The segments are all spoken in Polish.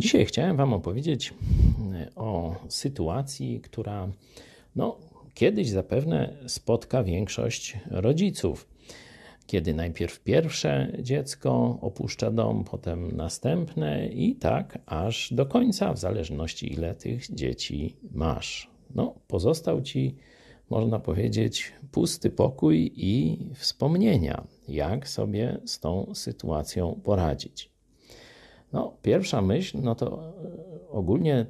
Dzisiaj chciałem Wam opowiedzieć e, o sytuacji, która no, kiedyś zapewne spotka większość rodziców. Kiedy najpierw pierwsze dziecko opuszcza dom, potem następne i tak aż do końca, w zależności ile tych dzieci masz. No, pozostał ci, można powiedzieć, pusty pokój i wspomnienia, jak sobie z tą sytuacją poradzić. No, pierwsza myśl, no to e, ogólnie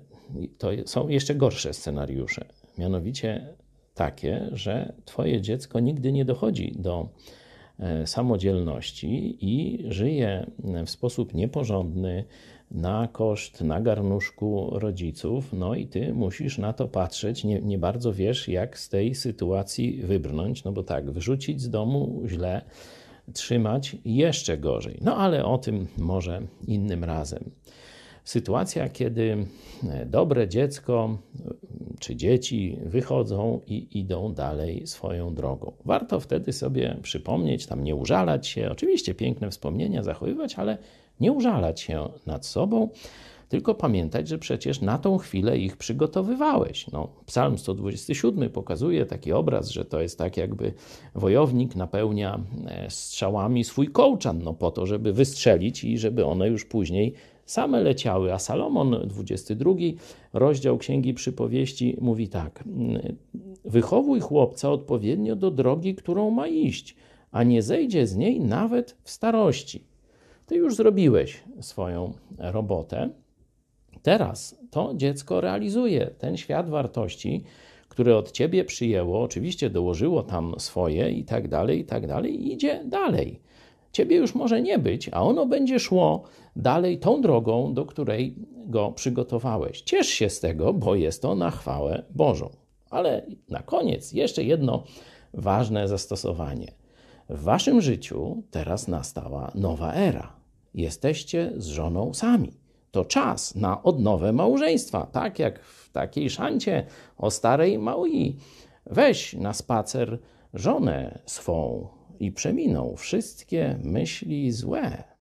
to są jeszcze gorsze scenariusze. Mianowicie takie, że Twoje dziecko nigdy nie dochodzi do e, samodzielności i żyje w sposób nieporządny, na koszt, na garnuszku rodziców, no i ty musisz na to patrzeć, nie, nie bardzo wiesz, jak z tej sytuacji wybrnąć, no bo tak, wyrzucić z domu źle, trzymać jeszcze gorzej. No ale o tym może innym razem. Sytuacja, kiedy dobre dziecko czy dzieci wychodzą i idą dalej swoją drogą. Warto wtedy sobie przypomnieć, tam nie użalać się, oczywiście piękne wspomnienia zachowywać, ale nie użalać się nad sobą, tylko pamiętać, że przecież na tą chwilę ich przygotowywałeś. No, Psalm 127 pokazuje taki obraz, że to jest tak, jakby wojownik napełnia e, strzałami swój kołczan, no po to, żeby wystrzelić i żeby one już później same leciały. A Salomon, 22 rozdział Księgi Przypowieści, mówi tak: Wychowuj chłopca odpowiednio do drogi, którą ma iść, a nie zejdzie z niej nawet w starości. Ty już zrobiłeś swoją robotę. Teraz to dziecko realizuje ten świat wartości, które od ciebie przyjęło, oczywiście dołożyło tam swoje i tak dalej, i tak dalej, i idzie dalej. Ciebie już może nie być, a ono będzie szło dalej tą drogą, do której go przygotowałeś. Ciesz się z tego, bo jest to na chwałę Bożą. Ale na koniec jeszcze jedno ważne zastosowanie. W waszym życiu teraz nastała nowa era. Jesteście z żoną sami to czas na odnowę małżeństwa. Tak jak w takiej szancie o starej Maui. Weź na spacer żonę swą i przeminą wszystkie myśli złe.